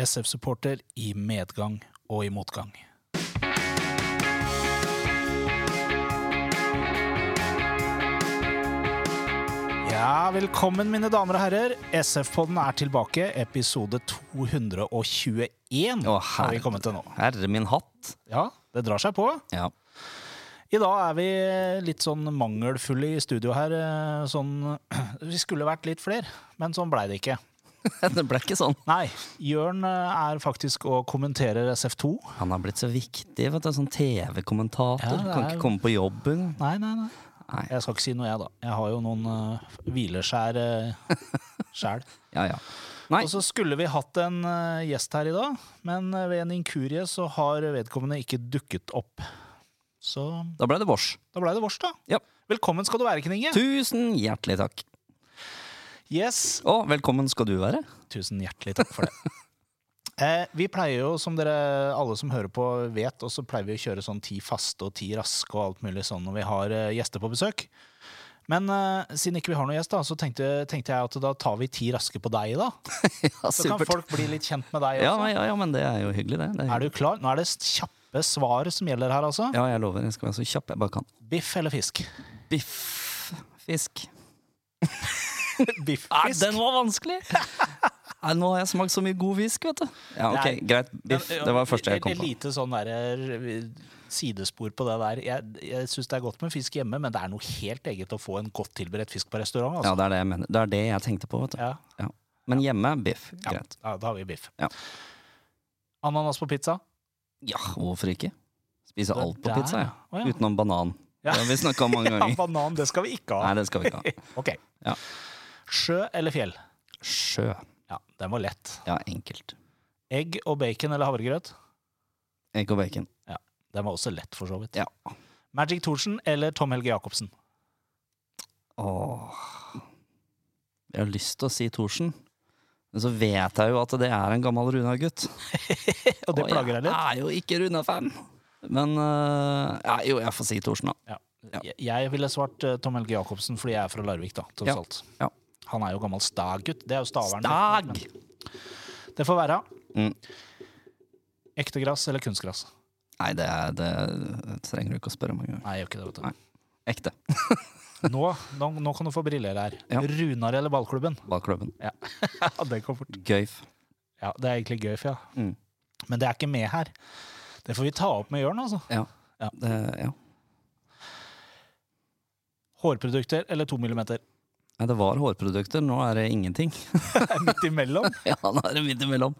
SF-supporter i medgang og i motgang. Ja, velkommen mine damer og herrer. SF-podden er tilbake. Episode 221 Å, har vi kommet til nå. Herre min hatt. Ja, det drar seg på. Ja. I dag er vi litt sånn mangelfulle i studio her. eh, Sånn, vi skulle vært litt flere, men sånn blei det ikke. det ble ikke sånn. Nei, Jørn eh, er faktisk og kommenterer SF2. Han har blitt så viktig. vet du, Sånn TV-kommentator. Ja, det Kan er- ikke komme på jobb engang. Nei, nei, nei. Nei. Jeg skal ikke si noe, jeg, da. Jeg har jo noen uh, hvileskjær uh, sjæl. Ja, ja. Nei. Og så skulle vi hatt en uh, gjest her i dag, men ved en inkurie så har vedkommende ikke dukket opp. Så Da ble det vårs. da ble det vårs, da. Ja. Velkommen skal du være, Kninge. Tusen hjertelig takk. Yes. Og velkommen skal du være. Tusen hjertelig takk for det. eh, vi pleier jo, som dere alle som hører på vet, og så pleier vi å kjøre sånn ti faste og ti raske og alt mulig sånn når vi har eh, gjester på besøk. Men eh, siden ikke vi har noen gjest, da, så tenkte, tenkte jeg at da tar vi ti raske på deg, da. Ja, Så kan folk bli litt kjent med deg Ja, også. ja, ja, men det er jo hyggelig, det. det er Er du klar? Nå er det kjappe svar som gjelder her, altså. Ja, jeg lover. Jeg skal være så kjapp jeg bare kan. Biff eller fisk? Biff. Fisk. Bifffisk? den var vanskelig! Nei, nå har jeg smakt så mye god fisk, vet du. Ja, ok, Nei. Greit. Biff. Det var det første jeg kom på. Et lite sånn der, eh, sidespor på det der. Jeg, jeg syns det er godt med fisk hjemme, men det er noe helt eget å få en godt tilberedt fisk på restaurant. Ja, Altså. det er det jeg mener. Det er det jeg tenkte på, vet du. Ja. Ja. Men hjemme biff. Greit. Ja, da har vi biff. Ja. Ananas på pizza? Ja, hvorfor ikke? Spise alt på der, pizza, ja. Oh, ja. Utenom banan. Ja. Det har vi snakka om mange Ja, banan, det skal vi ikke ha. Nei, det skal vi ikke ha. Ok. Ja. Sjø eller fjell? Sjø. Ja, den var lett. Ja, enkelt. Egg og bacon eller havregrøt? Egg og bacon. Ja, Den var også lett, for så vidt. Ja. Magic Thorsen eller Tom Helge Jacobsen? Åh. Jeg har lyst til å si Thorsen. Men så vet jeg jo at det er en gammel Runa-gutt. Og det plager deg litt? Jeg er jo ikke Runa-fan. Men øh, ja, jo, jeg får si Thorsen, da. Ja. Jeg- Jeg ville svart uh, Tom Helge Jacobsen fordi jeg er fra Larvik, da, tross Ja. alt. Ja. Han er jo gammel Stag-gutt. Det er jo Stavern. Stag! Det får være. Mm. Ekte gress eller kunstgress? Nei, det, er- det trenger du ikke å spørre om engang. Nei, jeg gjør ikke det. vet Nei. Ekte. Nå, nå, nå kan du få briller her. Ja. Runar eller ballklubben? Ballklubben. Ja, det går fort. Gøyf. Ja, Det er egentlig gøyf, ja. Mm. Men det er ikke med her. Det får vi ta opp med Jørn, altså. Ja. Ja. Det, ja. Hårprodukter eller to millimeter? Nei, det var hårprodukter, nå er det ingenting. Midt imellom. ja, nå er det midt imellom.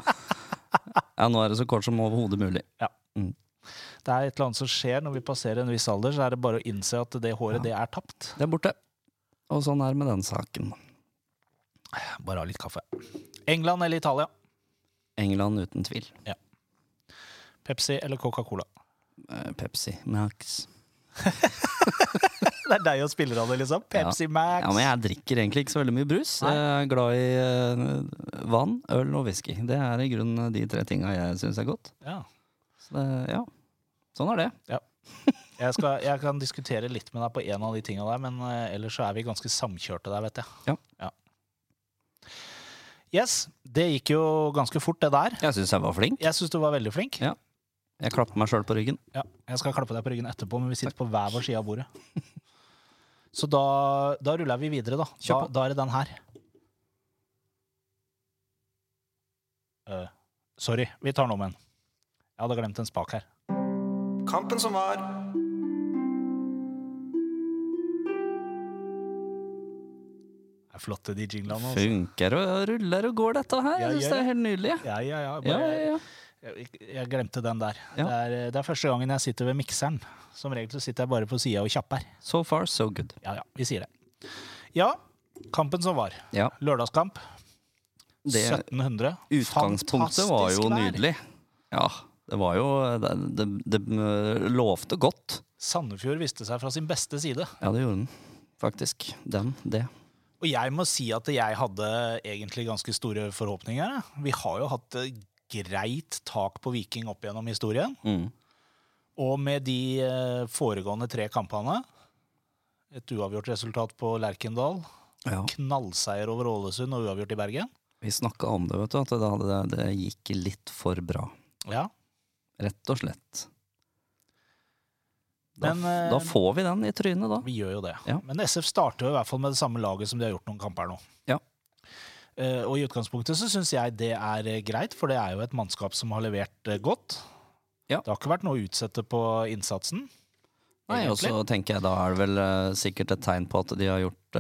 Ja, nå er det så kort som overhodet mulig. Det er et eller annet som skjer når vi passerer en viss alder, så er det bare å innse at det håret, Ja. det er tapt. Det er borte. Og sånn er det med den saken. Bare ha litt kaffe. England eller Italia? England uten tvil. Pepsi eller Coca-Cola? Eh, Pepsi Max. Det er deg og spillerne, liksom. Pepsi Max. Ja, men jeg drikker egentlig ikke så veldig mye brus. Nei. Jeg er glad i uh, vann, øl og whisky. Det er i grunnen de tre tinga jeg syns er godt. Ja. Så det, ja, sånn er det. Jeg, skal, jeg kan diskutere litt med deg på en av de tinga der, men uh, ellers så er vi ganske samkjørte der, vet jeg. Ja. Yes, det gikk jo ganske fort, det der. Jeg syns jeg var flink. Jeg syns du var veldig flink. Ja. Jeg klapper meg sjøl på ryggen. Ja, jeg skal klappe deg på ryggen etterpå, men vi sitter på hver vår side av bordet. Så da, da ruller vi videre, da. Da, da er det den her. Uh, sorry, vi tar den om igjen. Jeg hadde glemt en spak her. Kampen som var. Det er flotte, de jinglene. Altså. Funker og ruller og går, dette her. Ja, Jeg syns det er helt nydelig. Ja, ja, ja. Ja, ja, ja. Jeg, jeg glemte den der. Ja. Det, er, det er første gangen jeg sitter ved mikseren. Som regel så sitter jeg bare på sida og kjapper. So far, so good. Ja, ja, vi sier det. Ja, kampen som var. Ja, Lørdagskamp. det 1700. utgangspunktet var jo vær. nydelig. Ja, det var jo Det, det, det øh, lovte godt. Sandefjord viste seg fra sin beste side. Ja, det gjorde den. Faktisk. Den, det. Og jeg må si at jeg hadde egentlig ganske store forhåpninger. Vi har jo hatt eh, greit tak på Viking opp gjennom historien. Mm. Og med de eh, foregående tre kampene Et uavgjort resultat på Lerkendal. Ja. Knallseier over Ålesund og uavgjort i Bergen. Vi snakka om det, vet du, at det, det, det gikk litt for bra. Ja, Rett og slett. Da, Men, eh, da får vi den i trynet, da. vi gjør jo det. Ja. Men SF starter jo i hvert fall med det samme laget som de har gjort noen kamper nå. Ja. Eh, og i utgangspunktet så syns jeg det er eh, greit, for det er jo et mannskap som har levert eh, godt. Ja. Det har ikke vært noe å utsette på innsatsen. Nei, og så tenker jeg da er det vel sikkert et tegn på at de har gjort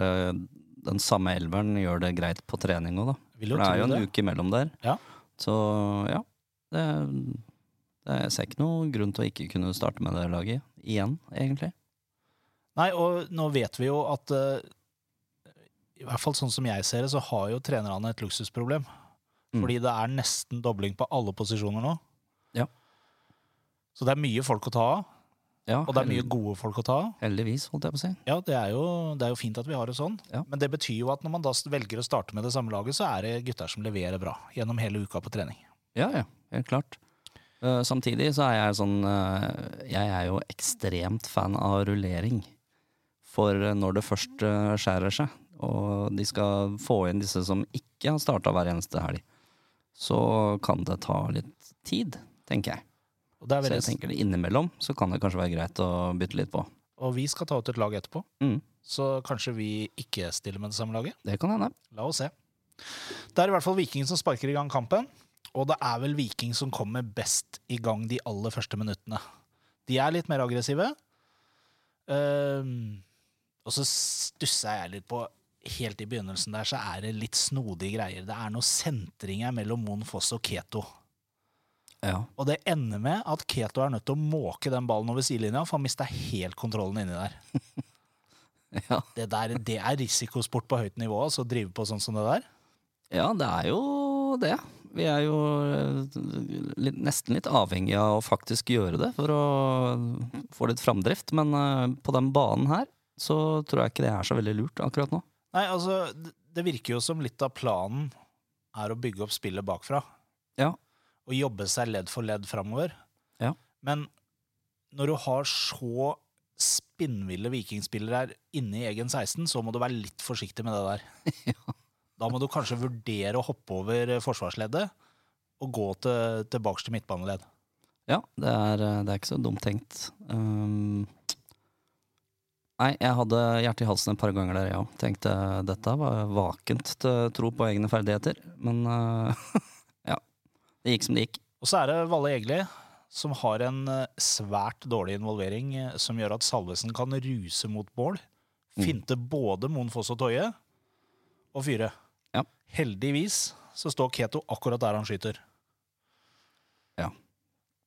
den samme elveren gjør det greit på trening òg, da. For det er jo en det. uke imellom der. Ja. Så ja. Det, det, jeg ser ikke noen grunn til å ikke kunne starte med det laget igjen, egentlig. Nei, og nå vet vi jo at I hvert fall sånn som jeg ser det, så har jo trenerne et luksusproblem. Mm. Fordi det er nesten dobling på alle posisjoner nå. Ja. Så det er mye folk å ta av, Ja, og det er mye gode folk å ta av. Heldigvis, holdt jeg på å si. Ja, det er, jo, det er jo fint at vi har det sånn, Ja. men det betyr jo at når man da velger å starte med det samme laget, så er det gutter som leverer bra gjennom hele uka på trening. Ja, ja, helt klart. Uh, samtidig så er jeg sånn uh, Jeg er jo ekstremt fan av rullering. For eh, når det først skjærer seg, og de skal få inn disse som ikke har starta hver eneste helg, så kan det ta litt tid, tenker jeg. Er Så jeg tenker det innimellom så kan det kanskje være greit å bytte litt på. og vi skal ta ut et lag etterpå, Mm, så kanskje vi ikke stiller med det samme laget. det kan hende. La oss se. Det er i hvert fall Viking som sparker i gang kampen. Og det er vel Viking som kommer best i gang de aller første minuttene. De er litt mer aggressive. Um, og så stusser jeg litt på Helt i begynnelsen der så er det litt snodige greier. Det er noe sentringer mellom Mon Foss og Keto. Ja. Og det ender med at Keto er nødt til å måke den ballen over sidelinja, for han mista helt kontrollen inni der. Ja. Det, der. det er risikosport på høyt nivå, altså, å drive på sånn som det der. ja, det er jo det. Vi er jo eh, litt, nesten litt avhengig av å faktisk gjøre det for å få litt framdrift. Men eh, på den banen her så tror jeg ikke det er så veldig lurt akkurat nå. Nei, altså, det- virker jo som litt av planen er å bygge opp spillet bakfra. Ja. Og jobbe seg ledd for ledd framover. Ja. Men når du har så spinnville vikingspillere her inne i egen 16, så må du være litt forsiktig med det der. ja. Da må du kanskje vurdere å hoppe over forsvarsleddet og gå til, tilbake til midtbaneledd. Ja, det er, eh, det er ikke så dumt tenkt. Um, nei, jeg hadde hjertet i halsen et par ganger der, jeg òg. Tenkte dette var vakent til tro på egne ferdigheter. Men uh, ja, det gikk som det gikk. Og så er det Valle Egli, som har en eh, svært dårlig involvering, eh, som gjør at Salvesen kan ruse mot mål. Mm. Finte både Moen Foss og Toje, og fyre. Ja. Heldigvis så står Keto akkurat der han skyter. Ja.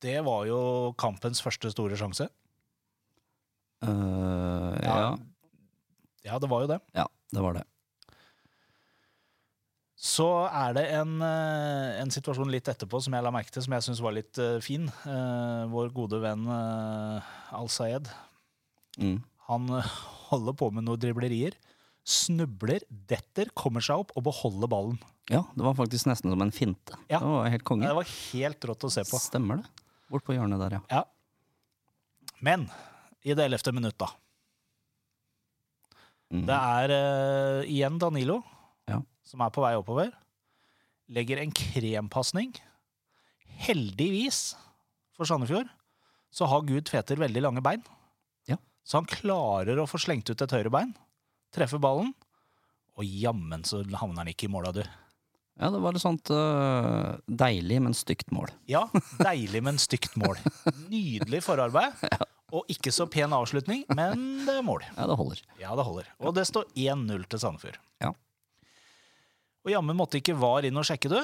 Det var jo kampens første store sjanse. Eh, ja, Ja, det var jo det. ja, det var det. Så er det en, eh, en situasjon litt etterpå som jeg la merke til, som jeg syns var litt uh, fin. Uh, vår gode venn uh, Al-Sayed Mm. Han holder på med noen driblerier. Snubler, detter, kommer seg opp og beholder ballen. Ja, det var faktisk nesten som en finte. Ja. Det var helt konge. Det var helt rått å se på. Stemmer det. Bort på hjørnet der, ja. Ja. Men i det ellevte minutt, da. Mm. Det er uh, igjen Danilo Ja. som er på vei oppover. Legger en krempasning. Heldigvis for Sandefjord så har Gud Tveter veldig lange bein. Ja. Så han klarer å få slengt ut et høyre bein, treffe ballen, og jammen så havner han ikke i måla, du. Ja, det var et sånt uh, deilig, men stygt mål. Ja, deilig, men stygt mål. Nydelig forarbeid. Og ikke så pen avslutning, men det er mål. Ja, det holder. Ja, det holder. Og det står 1-0 til Sandefjord. Ja. Og jammen måtte ikke VAR inn og sjekke, du.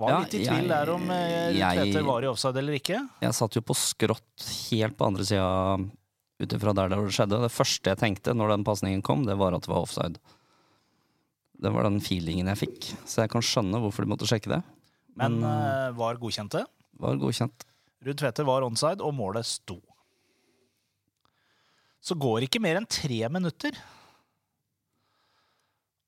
Var Ja, litt i tvil jeg- der om eh, Tveter var i offside eller ikke. Jeg satt jo på skrått helt på andre sida ut ifra der det skjedde. Det første jeg tenkte når den pasningen kom, det var at det var offside. Det var den feelingen jeg fikk. Så jeg kan skjønne hvorfor de måtte sjekke det. Men Men, eh, VAR godkjente. Var godkjent. Ruud Tveter var onside, og målet sto. Så går det ikke mer enn tre minutter.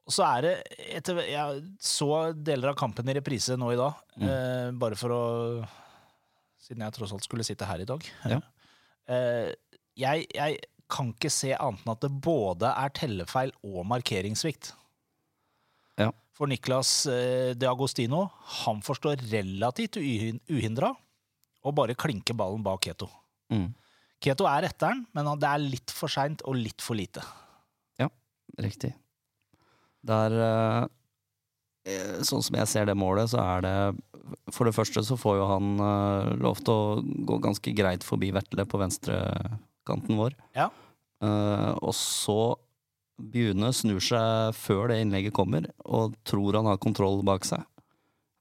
Og så er det etter, Jeg så deler av kampen i reprise nå i dag, Mm. eh, bare for å Siden jeg tross alt skulle sitte her i dag. Ja. Eh, jeg, jeg kan ikke se annet enn at det både er tellefeil og markeringssvikt. Ja. For Niklas eh, De Agostino han forstår relativt uhindra og bare klinker ballen bak Keto. Mm. Keto er etteren, men det er litt for seint og litt for lite. Ja, Riktig. Det eh, eh, Sånn som jeg ser det målet, så er det For det første så får jo han eh, lov til å gå ganske greit forbi Vetle på venstrekanten vår. Ja. Og så Bjune snur seg før det innlegget kommer, og tror han har kontroll bak seg.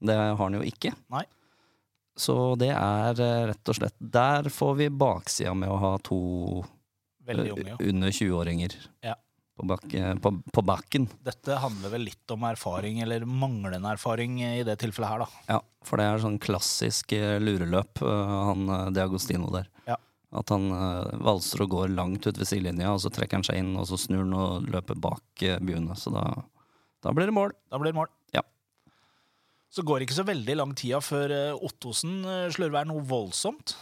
Det har han jo ikke. Nei. Så det er eh, rett og slett Der får vi baksida med å ha to eh, unge. Ja. under 20-åringer Ja. på, bak, eh, på, på bakken. Dette handler vel litt om erfaring, eller manglende erfaring i det tilfellet her, da. Ja, for det er sånn klassisk lureløp, han Diagostino der. Ja. At han valser og går langt ut ved sidelinja, og så trekker han seg inn, og så snur han og løper bak byene, Så da, da blir det mål. Da blir det mål. Ja. Så går det ikke så veldig lang tida før eh, Ottosen eh, slurver noe voldsomt.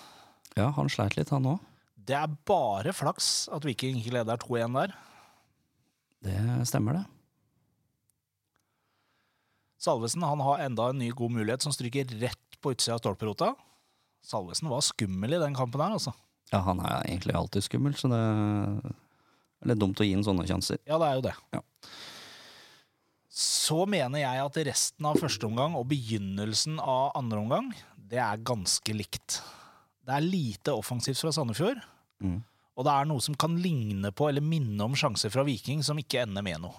Ja, han sleit litt, han òg. Det er bare flaks at Viking ikke leder 2-1 der. Det stemmer, det. Salvesen han har enda en ny god mulighet som stryker rett på utsida av stolperota. Salvesen var skummel i den kampen her, altså. Ja, han er egentlig alltid skummel, så det er litt dumt å gi ham sånne sjanser. Ja, det er jo det. Ja. Så mener jeg at resten av første omgang og begynnelsen av andre omgang, det er ganske likt. Det er lite offensivt fra Sandefjord, Mm. og det er noe som kan ligne på eller minne om sjanser fra Viking som ikke ender med noe.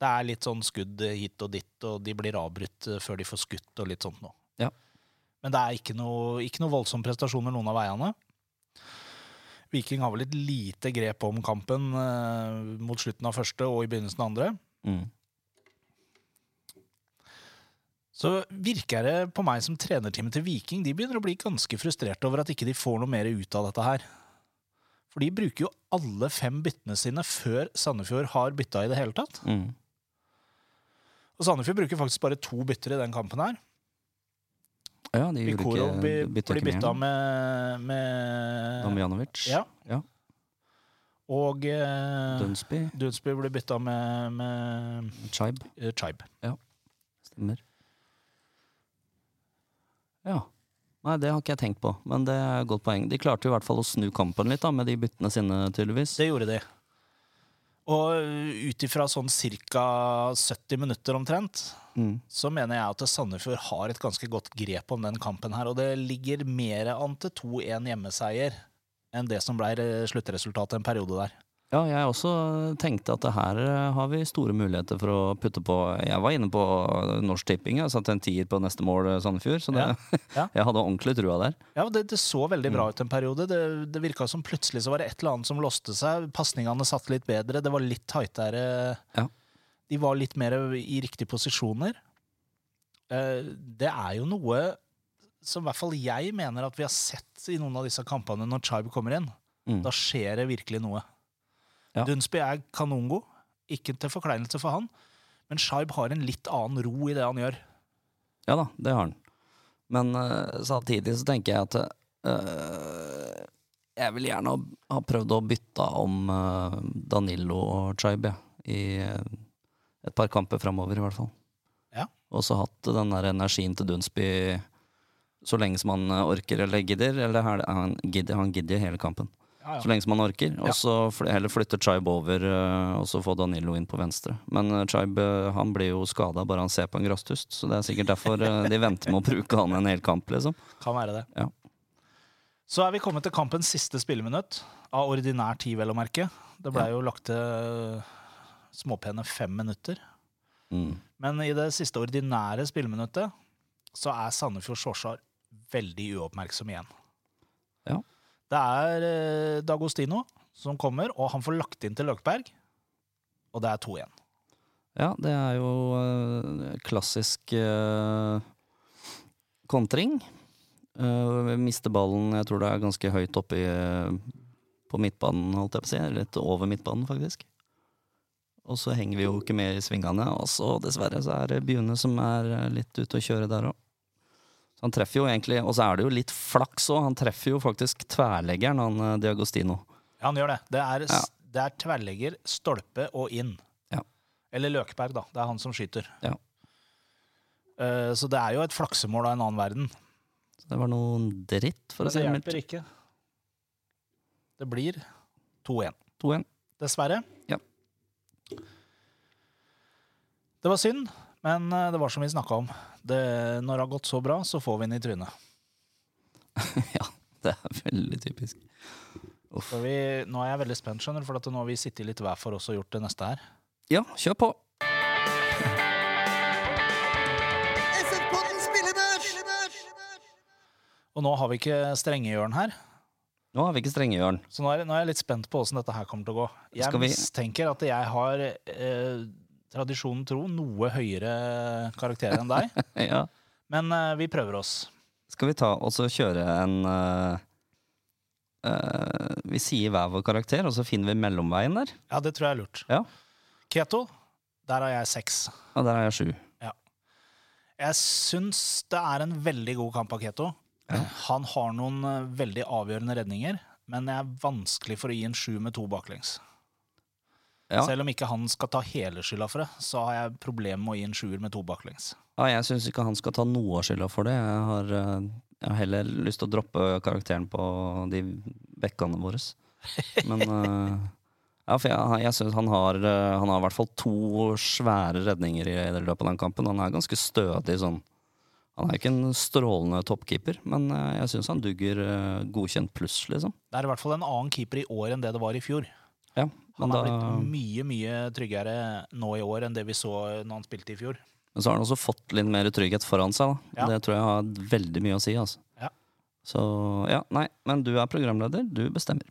Det er litt sånn skudd hit og dit, og de blir avbrutt eh, før de får skutt og litt sånt noe. Ja. Men det er ikke noe, ikke noe voldsomme prestasjoner noen av veiene. Viking har vel litt lite grep om kampen eh, mot slutten av første og i begynnelsen av andre. Mm. Så virker det på meg som trenerteamet til Viking de begynner å bli ganske frustrerte over at ikke de får noe mer ut av dette her. For de bruker jo alle fem byttene sine før Sandefjord har bytta i det hele tatt. Mm. Og Sandefjord bruker faktisk bare to bytter i den kampen her. Ja, de ikke blir bytta med med, Damjanovic. Ja. Ja. Og eh, Dunsby. Dunsby blir bytta med, med Chaib. eh, Ja, Stemmer. Ja. Nei, det har ikke jeg tenkt på, men det er et godt poeng. De klarte jo i hvert fall å snu kampen litt da, med de byttene sine, tydeligvis. Det gjorde de. Og ut ifra sånn ca. 70 minutter omtrent, Mm. så mener jeg at Sandefjord har et ganske godt grep om den kampen her. Og det ligger mer an til 2-1 hjemmeseier enn det som ble re- sluttresultatet en periode der. Ja, jeg også tenkte at her eh, har vi store muligheter for å putte på Jeg var inne på Norsk Tipping, jeg satte en tier på neste mål eh, Sandefjord, så det, Ja, ja. jeg hadde ordentlig trua der. Ja, det, det så veldig bra ut en periode. Det, det virka som plutselig så var det et eller annet som låste seg. Pasningene satt litt bedre. Det var litt tightere. Ja. De var litt mer i riktige posisjoner. Eh, Det er jo noe som i hvert fall jeg mener at vi har sett i noen av disse kampene når Chibe kommer inn. Mm. Da skjer det virkelig noe. Ja. Dunsby er kanongod. Ikke til forkleinelse for han, men Shaib har en litt annen ro i det han gjør. Ja da, det har han. Men uh, samtidig så tenker jeg at uh, jeg vil gjerne ha, ha prøvd å bytte om uh, Danilo og Chaib ja, i et par kamper framover, i hvert fall. Ja. Og så hatt den der energien til Dunsby så lenge som han orker eller gidder. Eller han gidder, han gidder hele kampen. Ja, Så lenge som han orker. Og Ja. så heller flytte Chibe over, eh, og så få Danilo inn på venstre. Men eh, Chaib eh, han blir jo skada bare han ser på en grasstust, så det er sikkert derfor de venter med å bruke han en hel kamp, liksom. Kan være det. Ja. Så er vi kommet til kampens siste spilleminutt, av ordinær tid, vel å merke. Det blei Ja. jo lagt til småpene fem minutter. Mm. Men i det siste ordinære spilleminuttet så er Sandefjord Sjorsar veldig uoppmerksom igjen. Ja. Det er eh, Dagostino som kommer, og han får lagt inn til Løkberg. Og det er 2-1. Ja, det er jo eh, klassisk eh, kontring. Uh, mister ballen, jeg tror det er ganske høyt oppe i, på midtbanen, holdt jeg på å si. Litt over midtbanen, faktisk. Og så henger vi jo ikke med i svingene, og så dessverre så er det Bjune som er litt ute å kjøre der òg. Han treffer jo egentlig, og så er det jo litt flaks òg, han treffer jo faktisk tverleggeren, han eh, Diagostino. Ja, han gjør det. Det er, Ja. det er tverrlegger, stolpe og inn. Ja. Eller Løkberg, da. Det er han som skyter. Ja. Uh, så det er jo et flaksemål av en annen verden. Så det var noe dritt, for Men å si det det hjelper ikke. Det blir 2-1. 2-1. Dessverre. Ja. Det var synd, men eh, det var som vi snakka om. Det, når det har gått så bra, så får vi den i trynet. ja, det er veldig typisk. Uff. Vi, nå er jeg veldig spent, skjønner du, for at nå har vi sittet litt hver for oss og gjort det neste her. Ja, kjør på. Og nå har vi ikke strengehjørn her, Nå har vi ikke strenge, Jørn. så nå er, nå er jeg litt spent på åssen dette her kommer til å gå. Jeg mistenker at jeg har eh, tradisjonen tro noe høyere karakter enn deg, ja. men eh, vi prøver oss. Skal vi ta og så kjøre en eh, eh, Vi sier hver vår karakter, og så finner vi mellomveien der. Ja, det tror jeg er lurt. Ja. Keto, der har jeg seks. Og der er jeg sju. Jeg syns det er en veldig god kamp av Keto. Han har noen eh, veldig avgjørende redninger, men jeg er vanskelig for å gi en sju med to baklengs. Ja. Selv om ikke han skal ta hele skylda for det, så har jeg problemer med å gi en sjuer med to baklengs. Ja, jeg syns ikke han skal ta noe av skylda for det. Jeg har, eh, jeg har heller lyst til å droppe karakteren på de bekkene våre. Men eh, Ja, for jeg, jeg syns han har eh, Han har i hvert fall to svære redninger i løpet av den kampen. Han er ganske stødig sånn Han er ikke en strålende toppkeeper, men jeg syns han dugger godkjent pluss, liksom. Det er i hvert fall en annen keeper i år enn det det var i fjor. Ja, Han har da, blitt mye mye tryggere nå i år enn det vi så når han spilte i fjor. Men så har han også fått litt mer trygghet foran seg. Da. Ja. Det tror jeg har veldig mye å si. Altså. Ja. Så ja, nei, men du er programleder, du bestemmer.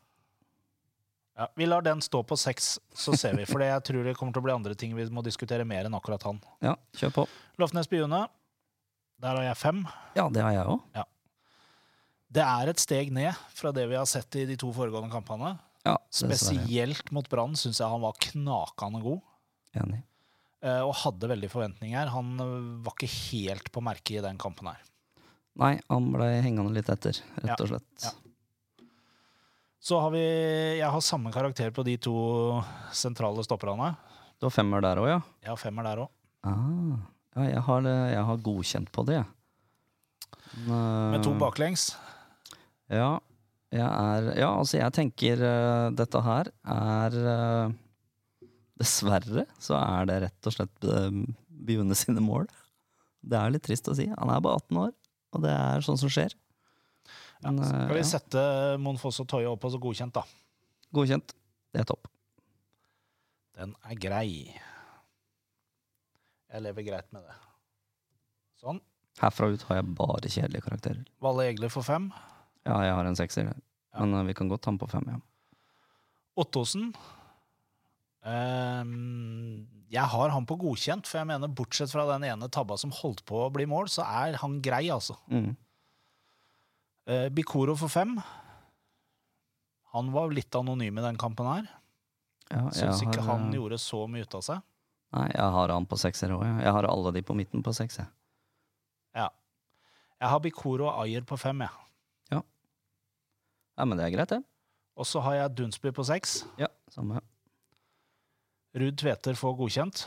Ja, vi lar den stå på seks, så ser vi. For jeg tror det kommer til å bli andre ting vi må diskutere mer enn akkurat han. Ja, kjør på. Lofnes Byune, der har jeg fem. Ja, det har jeg òg. Det er et steg ned fra det vi har sett i de to foregående kampene. Ja. Spesielt mot Brann syns jeg han var knakende god. Enig. eh, Og hadde veldig forventninger. Han eh, var ikke helt på merket i den kampen her. Nei, han ble hengende litt etter, rett og slett. ja. Så har vi Jeg har samme karakter på de to sentrale stopperne. Du har femmer der òg, ja? Jeg har femmer der òg. Ah, ja jeg, har, jeg har godkjent på det, jeg. Med to eh, baklengs. Ja, jeg er Ja, altså, jeg tenker uh, dette her er uh, Dessverre så er det rett og slett uh, Biune sine mål. Det er litt trist å si. Han er bare 18 år, og det er sånn som skjer. Ja, Men, så eh, skal vi ja. sette Monfoss og Toye opp og så godkjent, da. Godkjent. Det er topp. Den er grei. Jeg lever greit med det. Sånn. Herfra ut har jeg bare kjedelige karakterer. Valle Egler får fem. Ja, jeg har en sekser. Ja. men eh, vi kan godt ta den på fem. Ja. Ottosen. Um, jeg har han på godkjent, for jeg mener bortsett fra den ene tabba som holdt på å bli mål, så er han grei, altså. Mm. Uh, Bikoro for fem. Han var litt anonym i den kampen her. Ja, Syns ikke har, han eh, gjorde så mye ut av seg. Nei, jeg har han på sekser òg. Jeg. jeg har alle de på midten på seks. Ja. Jeg har Bikoro og Ayer på fem, jeg. Ja, men det er greit, det. Og så har jeg Dunsby på seks. Ja, samme. Ruud Tveter får godkjent.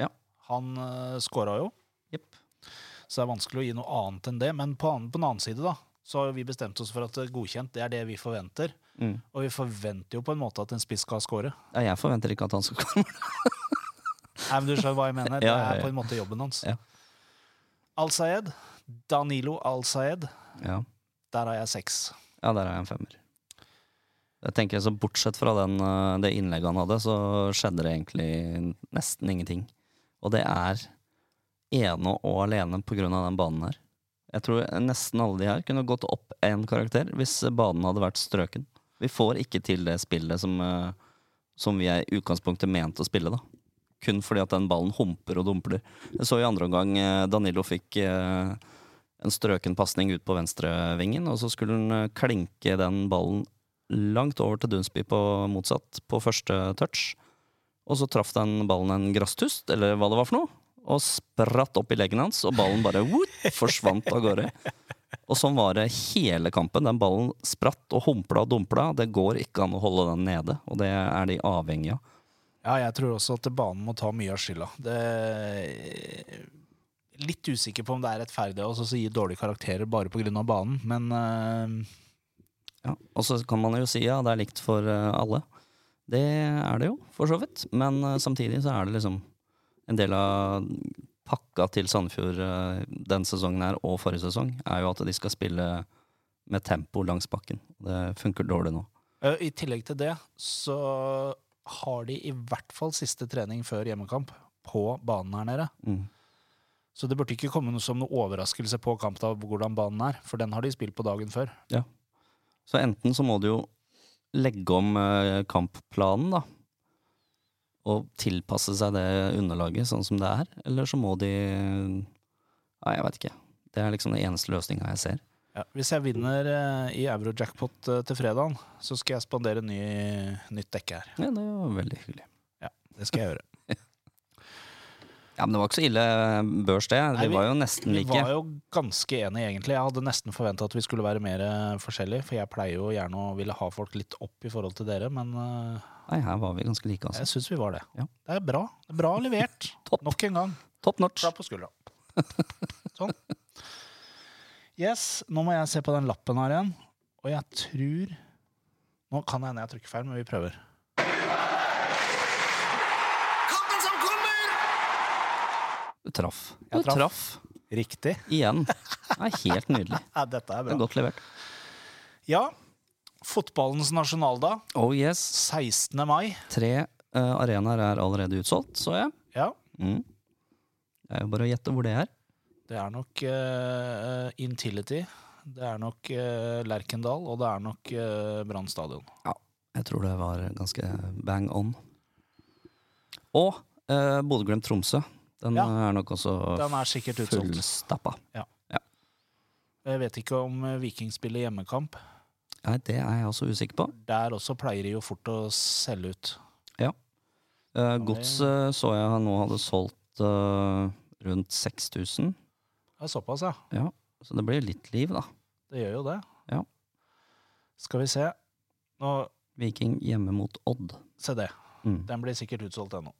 Ja. Han uh, scora jo, Yep. så det er vanskelig å gi noe annet enn det. Men på, an- på den annen side da, så har vi bestemt oss for at eh, godkjent det er det vi forventer. Mm. Og vi forventer jo på en måte at en spiss skal score. Ja, jeg forventer ikke at han skal komme. Nei, men Du skjønner hva jeg mener? Ja, ja, Det er på en måte jobben hans. Ja. Al-Sayed. Danilo Al-Sayed. Ja. Der har jeg seks. Ja, der er jeg en femmer. Jeg tenker så Bortsett fra den, eh, det innlegget han hadde, så skjedde det egentlig nesten ingenting. Og det er ene og alene på grunn av den banen her. Jeg tror nesten alle de her kunne gått opp én karakter hvis banen hadde vært strøken. Vi får ikke til det spillet som, eh, som vi er i utgangspunktet ment å spille, da. Kun fordi at den ballen humper og dumpler. Jeg så i andre omgang eh, Danilo fikk eh, en strøken pasning ut på venstrevingen, og så skulle han eh, klinke den ballen langt over til Dunsby på motsatt, på første touch. Og så traff den ballen en grasstust, eller hva det var for noe, og spratt opp i leggen hans, og ballen bare woot, forsvant av gårde. Og sånn var det hele kampen. Den ballen spratt og humpla og dumpla. Det går ikke an å holde den nede, og det er de avhengige av. Ja, jeg tror også at banen må ta mye av skylda. Det Litt usikker på om det er rettferdig å også gi dårlige karakterer bare pga. banen, men uh... Ja. Og så kan man jo si ja, det er likt for eh, alle. Det er det jo, for så vidt. Men uh, samtidig så er det liksom en del av pakka til Sandefjord uh, den sesongen her og forrige sesong, er jo at de skal spille med tempo langs bakken. Det funker dårlig nå. i tillegg til det så har de i hvert fall siste trening før hjemmekamp på banen her nede. Mm. Så det burde ikke komme noe som noe overraskelse på kampdag hvordan banen er, for den har de spilt på dagen før. Så enten så må du jo legge om eh, kampplanen, da. Og tilpasse seg det underlaget sånn som det er. Eller så må de Nei, jeg veit ikke. Det er liksom den eneste løsninga jeg ser. Ja, hvis jeg vinner eh, i euro-jackpot eh, til fredagen, så skal jeg spandere ny, nytt dekke her. Ja, det var veldig hyggelig. Ja, Det skal jeg gjøre. Ja, Men det var ikke så ille børs, det. Nei, Vi vi- var jo nesten like. Vi var jo ganske enige, egentlig. Jeg hadde nesten forventa at vi skulle være mer eh, forskjellige, for jeg pleier jo gjerne å ville ha folk litt opp i forhold til dere, men eh, Nei, her var vi ganske like, altså. jeg syns vi var det. Ja. Det er bra. Det er bra levert. Topp. Nok en gang. Topp notch. Klapp på skuldra. sånn. Yes, nå må jeg se på den lappen her igjen, og jeg tror Nå kan det hende jeg trykker feil, men vi prøver. Kampen som kommer! Du traff. Du traff. traff. Riktig. Igjen. Det er helt nydelig. Ja, dette er Det er godt levert. Ja, fotballens nasjonaldag, Oh yes. 16. mai. Tre uh, arenaer er allerede utsolgt, så jeg. Ja, Mm. Det er jo bare å gjette hvor det er. det er nok uh, Intility. Det er nok uh, Lerkendal, og det er nok uh, Brann stadion. Jeg tror det var ganske bang on. Og uh, Bodø-Glimt-Tromsø. Den Ja. er nok også Den er sikkert utsolgt. fullstappa. Jeg vet ikke om eh, Viking spiller hjemmekamp. Nei, det er jeg også usikker på. Der også pleier de jo fort å selge ut. Ja. Eh, Godset så jeg nå hadde solgt uh, rundt 6000, Det er såpass, ja. så det blir litt liv, da. Det gjør jo det. Ja. Skal vi se. Nå, Viking hjemme mot Odd. se det. Mm. Den blir sikkert utsolgt ennå.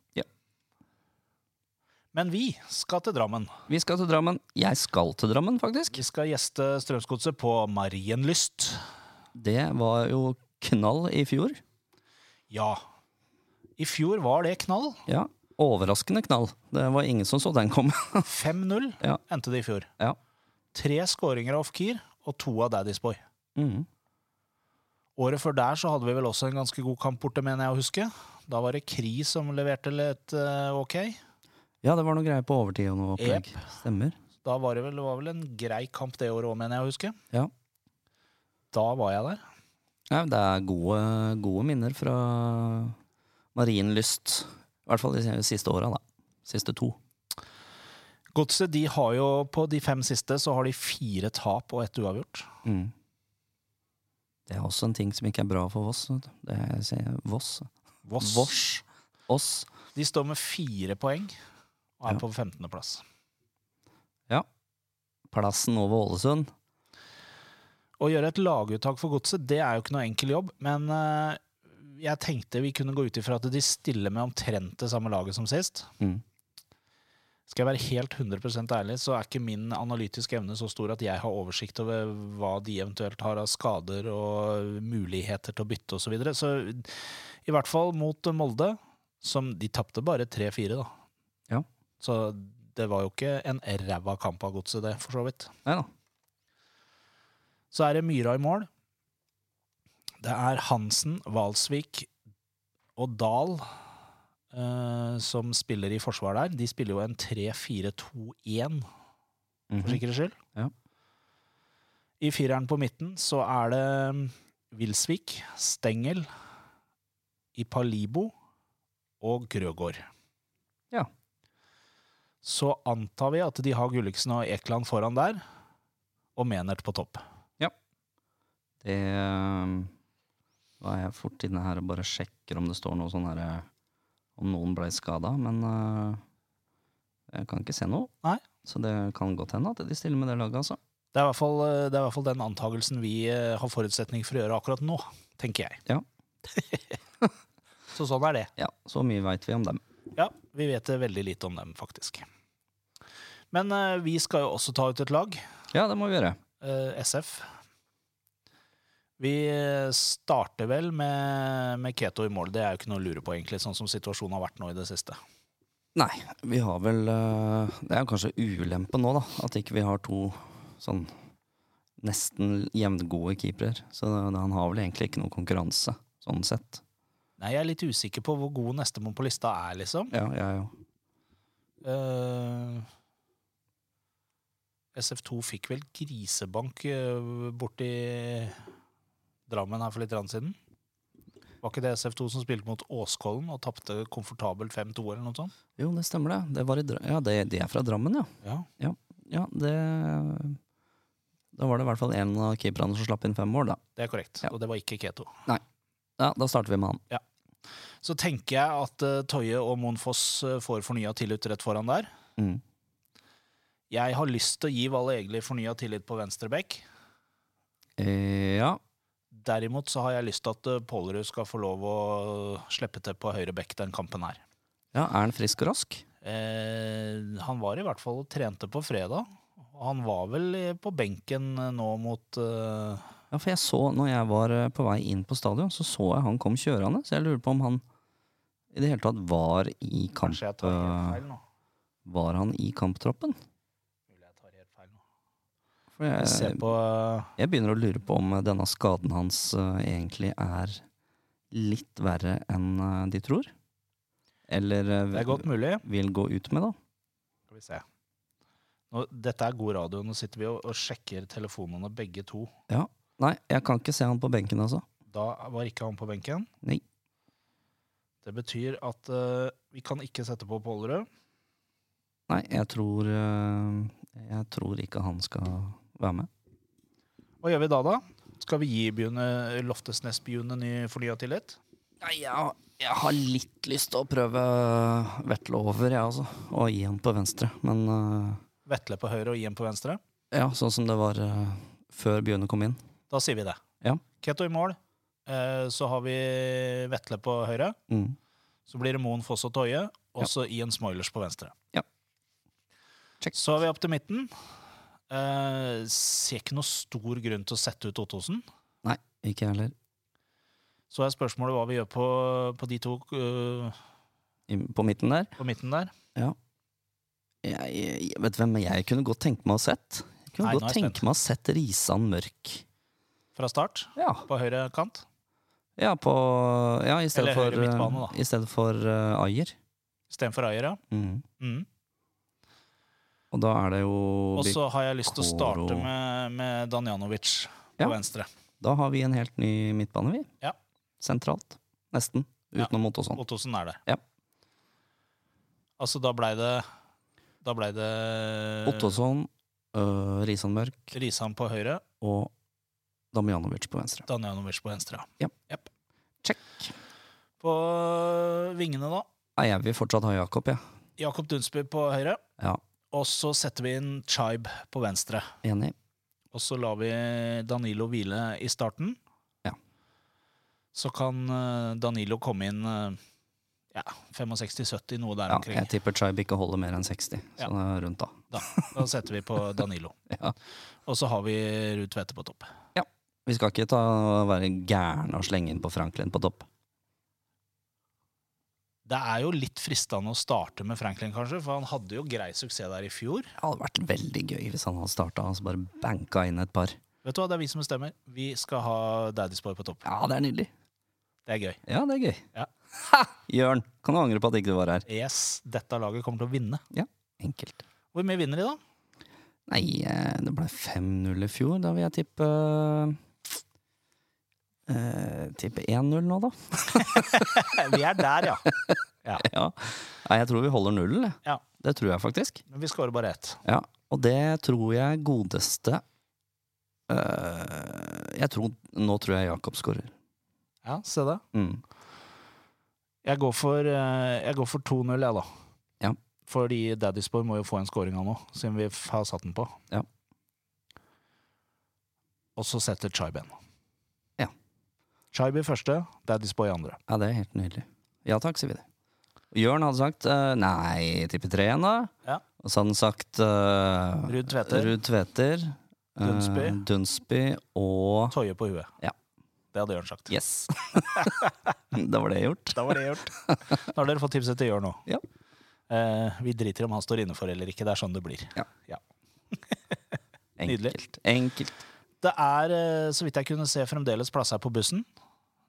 Men vi skal til Drammen. Vi skal til Drammen. Jeg skal til Drammen, faktisk. Vi skal gjeste Strømsgodset på Marienlyst. Det var jo knall i fjor. Ja. I fjor var det knall. Ja, Overraskende knall. Det var ingen som så den komme. 5-0 Ja. endte det i fjor. Ja. Tre skåringer av Off-Keer og to av Daddy's Boy. Mhm. Året før der så hadde vi vel også en ganske god kamp borte, mener jeg å huske. Da var det Kri som leverte litt uh, ok. Ja, det var noe greier på overtid og noe opplegg. Stemmer. Da var det vel, det var vel en grei kamp det året òg, mener jeg å huske. Ja. Da var jeg der. Ja, det er gode, gode minner fra Marienlyst. I hvert fall de siste åra, da. Siste to. Godset de har jo på de fem siste så har de fire tap og ett uavgjort. Mm. Det er også en ting som ikke er bra for Voss. Det er, Voss. Voss. Voss. Oss. De står med fire poeng og er Ja. på 15.-plass. Ja. Plassen over Ålesund. Å gjøre et laguttak for Godset det er jo ikke noe enkel jobb, men eh, jeg tenkte vi kunne gå ut ifra at de stiller med omtrent det samme laget som sist. Mm. Skal jeg være helt 100 ærlig, så er ikke min analytiske evne så stor at jeg har oversikt over hva de eventuelt har av skader og muligheter til å bytte osv. Så, videre. så i hvert fall mot Molde, som de tapte bare 3-4, da. Så det var jo ikke en ræva kamp av godset, det, for så vidt. Nei da. Så er det Myra i mål. Det er Hansen, Valsvik og Dahl eh, som spiller i forsvar der. De spiller jo en 3-4-2-1, for Mhm. sikkerhets skyld. Ja. I fireren på midten så er det Vilsvik, Wilsvik, Stengel, Ipalibo og Grøgaard. Ja. Så antar vi at de har Gulliksen og Ekland foran der, og Menert på topp. Ja. Det Da er jeg fort inne her og bare sjekker om det står noe sånn her eh, Om noen ble skada, men eh, jeg kan ikke se noe. Nei. Så det kan godt hende at de stiller med det laget, altså. Det er i hvert fall, det er i hvert fall den antagelsen vi eh, har forutsetning for å gjøre akkurat nå, tenker jeg. Ja. Så sånn er det. Ja, Så mye veit vi om dem. Ja, vi vet veldig lite om dem, faktisk. Men eh, vi skal jo også ta ut et lag. Ja, det må vi gjøre. eh, SF. Vi eh, starter vel med, med Keto i mål. Det er jo ikke noe å lure på, egentlig, sånn som situasjonen har vært nå i det siste. Nei, vi har vel eh, Det er jo kanskje ulempen nå, da. At ikke vi har to sånn nesten jevngode keepere. Så det, han har vel egentlig ikke noe konkurranse, sånn sett. Nei, Jeg er litt usikker på hvor god nestemann på lista er, liksom. Ja, jeg òg. Eh, SF2 fikk vel grisebank uh, borti Drammen her for litt siden. Var ikke det SF2 som spilte mot Åskollen og tapte komfortabelt 5-2 eller noe sånt? Jo, det stemmer det. Det, var i, ja, det, de er fra Drammen, ja. Ja. Ja, det Da var det i hvert fall en av keeperne som slapp inn fem mål, da. Det er korrekt. Ja. Og det var ikke Keto. Nei. Ja, Da starter vi med han. Ja. Så tenker jeg at uh, Toje og Monfoss eh, får fornya tillit rett foran der. Mm. Jeg har lyst til å gi Valle Egeli fornya tillit på venstre bekk. Eh, ja. Derimot så har jeg lyst til at eh, Pålerud skal få lov å slippe til på høyre bekk den kampen her. ja, er han frisk og rask? Eh, han var i hvert fall og trente på fredag. Han var vel eh, på benken eh, nå mot eh, Ja, for jeg så, når jeg var på vei inn på stadion, så så jeg han kom kjørende. Så jeg lurer på om han i det hele tatt var i kamp... Kanskje jeg tar feil nå. Var han i kamptroppen? Mulig jeg tar helt feil nå. For jeg, eh, jeg begynner å lure på om denne skaden hans uh, egentlig er litt verre enn uh, de tror. Eller uh, Det er godt mulig. vil gå ut med, da. Skal vi se. Nå, dette er god radio. Nå sitter vi og, og sjekker telefonene begge to. Ja. Nei, jeg kan ikke se han på benken, altså. Da var ikke han på benken. Nei. Det betyr at uh, vi kan ikke sette på Pålerud. Nei, jeg tror uh, Jeg tror ikke han skal være med. Hva gjør vi da, da? Skal vi gi Bjune, Loftesnes-Bjune ny fornya tillit? Nei, jeg, jeg har litt lyst til å prøve Vetle over, jeg, altså. Og gi han på venstre. Men uh, Vetle på høyre og gi han på venstre? ja, sånn som det var uh, før byene kom inn. Da sier vi det. Ja. Keto i mål. Uh, så har vi Vetle på høyre. Mm. Så blir det Moen, Foss og Toje. Og Ja. så Ian Smoilers på venstre. Ja. Check. Så er vi opp til midten. Eh, ser ikke noe stor grunn til å sette ut Ottosen. Nei, ikke heller. Så er spørsmålet hva vi gjør på, på de to uh, I, på midten der. på midten der. Jeg, jeg, vet hvem jeg kunne godt tenke meg å sett? Jeg kunne Nei, godt tenke meg å sett Risan Mørk. Fra start, Ja, på høyre kant. ja, på, ja i stedet Eller for, høyre midtbane, da. eh, i stedet for uh, Ayer. Istedenfor Ayer, ja. Mm. Mm. Og da er det jo Og så har jeg lyst til å starte med, med Danjanovic på Ja. venstre. Da har vi en helt ny midtbane, vi. Ja. Sentralt. Nesten. Ja. Utenom Ottosson. Ottosen er det. Ja. Altså, da blei det Da blei det Ottosson, øh, Risan Mørk Risan på høyre, og Damjanovic på venstre. Damjanovic på venstre. Ja. Yep. Check. På vingene, da. Nei, jeg vil fortsatt ha Jakob, jeg. Jakob Dunsby på høyre. Ja. Og så setter vi inn Chibe på venstre. Enig. Og så lar vi Danilo hvile i starten. Ja. Så kan eh, Danilo komme inn eh, ja, 65-70, noe der Ja, omkring. jeg tipper Chibe ikke holder mer enn 60, Ja. så det er rundt da. Da, da setter vi på Danilo. Ja. Og så har vi Ruud Tvedte på topp. Ja. Vi skal ikke ta, være gærne og slenge inn på Franklin på topp. Det er jo litt fristende å starte med Franklin, kanskje, for han hadde jo grei suksess der i fjor. Det hadde vært veldig gøy hvis han hadde starta og så bare banka inn et par. Vet du hva, Det er vi som bestemmer. Vi skal ha Daddy's Boy på topp. Ja, det er nydelig. Det er gøy. Ja, det er gøy. Ja. Ha! Jørn, kan du angre på at ikke du var her? Yes, dette laget kommer til å vinne. Ja, Enkelt. Hvor mye vinner de, da? Nei, eh, det ble 5-0 i fjor. Da vil jeg tippe eh, Tippe 1-0 nå, da. Vi er der, ja. Ja. ja. jeg tror vi holder nullen. Ja. Det tror jeg faktisk. Men vi skårer bare ett. Ja, og det tror jeg godeste uh, Jeg tror Nå tror jeg Jakob skårer. Ja, se det. Mm. Jeg går for, uh, jeg går for 2-0, jeg, da. Ja. Fordi Daddy's Boy må jo få en scoring av nå, siden vi har satt den på. Ja. Og så setter Chai en. Ja. Chibe i første, Daddy's Boy andre. Ja, det er helt nydelig. Ja takk, sier vi det. Jørn hadde sagt uh, nei, tipper tre igjen, da. Ja. Og så hadde han sagt uh, Ruud Tveter. Ruud Tveter. eh, Dunsby. Dunsby og Toje på huet. Ja. Det hadde Jørn sagt. Yes. da var det gjort. Da var det gjort. Da har dere fått tipset til Jørn nå. Ja. Uh, vi driter om han står inne for eller ikke. Det er sånn det blir. Ja. Nydelig. Enkelt. Enkelt. Det er, så vidt jeg kunne se, fremdeles plasser på bussen.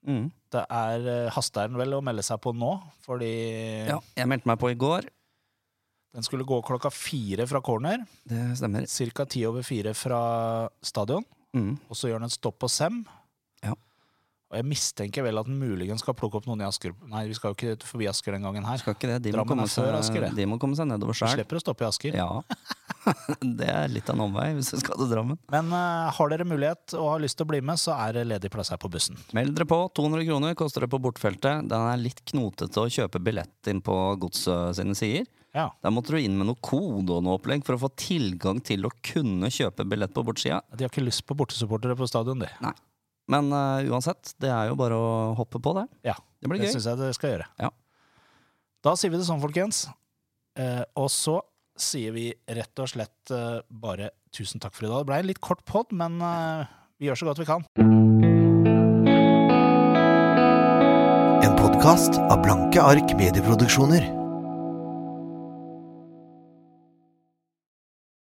Mm. Det er eh, haster vel å melde seg på nå, fordi Ja, jeg meldte meg på i går. den skulle gå klokka fire fra corner. Det stemmer. Ca. ti over fire fra stadion. Mm. Og så gjør den et stopp på Sem. Og jeg mistenker vel at den muligens skal plukke opp noen i Asker. Nei, vi skal jo ikke forbi Asker den gangen her. Skal ikke det. De må, komme seg, Asker, det. de må komme seg nedover sjøl. slipper å stoppe i Asker. Ja. det er litt av en omvei hvis du skal til Drammen. Men uh, har dere mulighet og har lyst til å bli med, så er det ledig plass her på bussen. Meld dere på. 200 kroner koster det på bortfeltet. Den er litt knotete å kjøpe billett inn på Godset sine sider. Ja. Der måtte du inn med noe kode og noe opplegg for å få tilgang til å kunne kjøpe billett på bortsida. De har ikke lyst på bortesupportere på stadion, de. Men uh, uansett, det er jo bare å hoppe på det. Ja, Det blir Det gøy. syns jeg det skal gjøre. Ja. Da sier vi det sånn, folkens. Uh, og så sier vi rett og slett uh, bare tusen takk for i dag. Det ble en litt kort pod, men vi gjør så godt vi kan. En podkast av Blanke ark medieproduksjoner.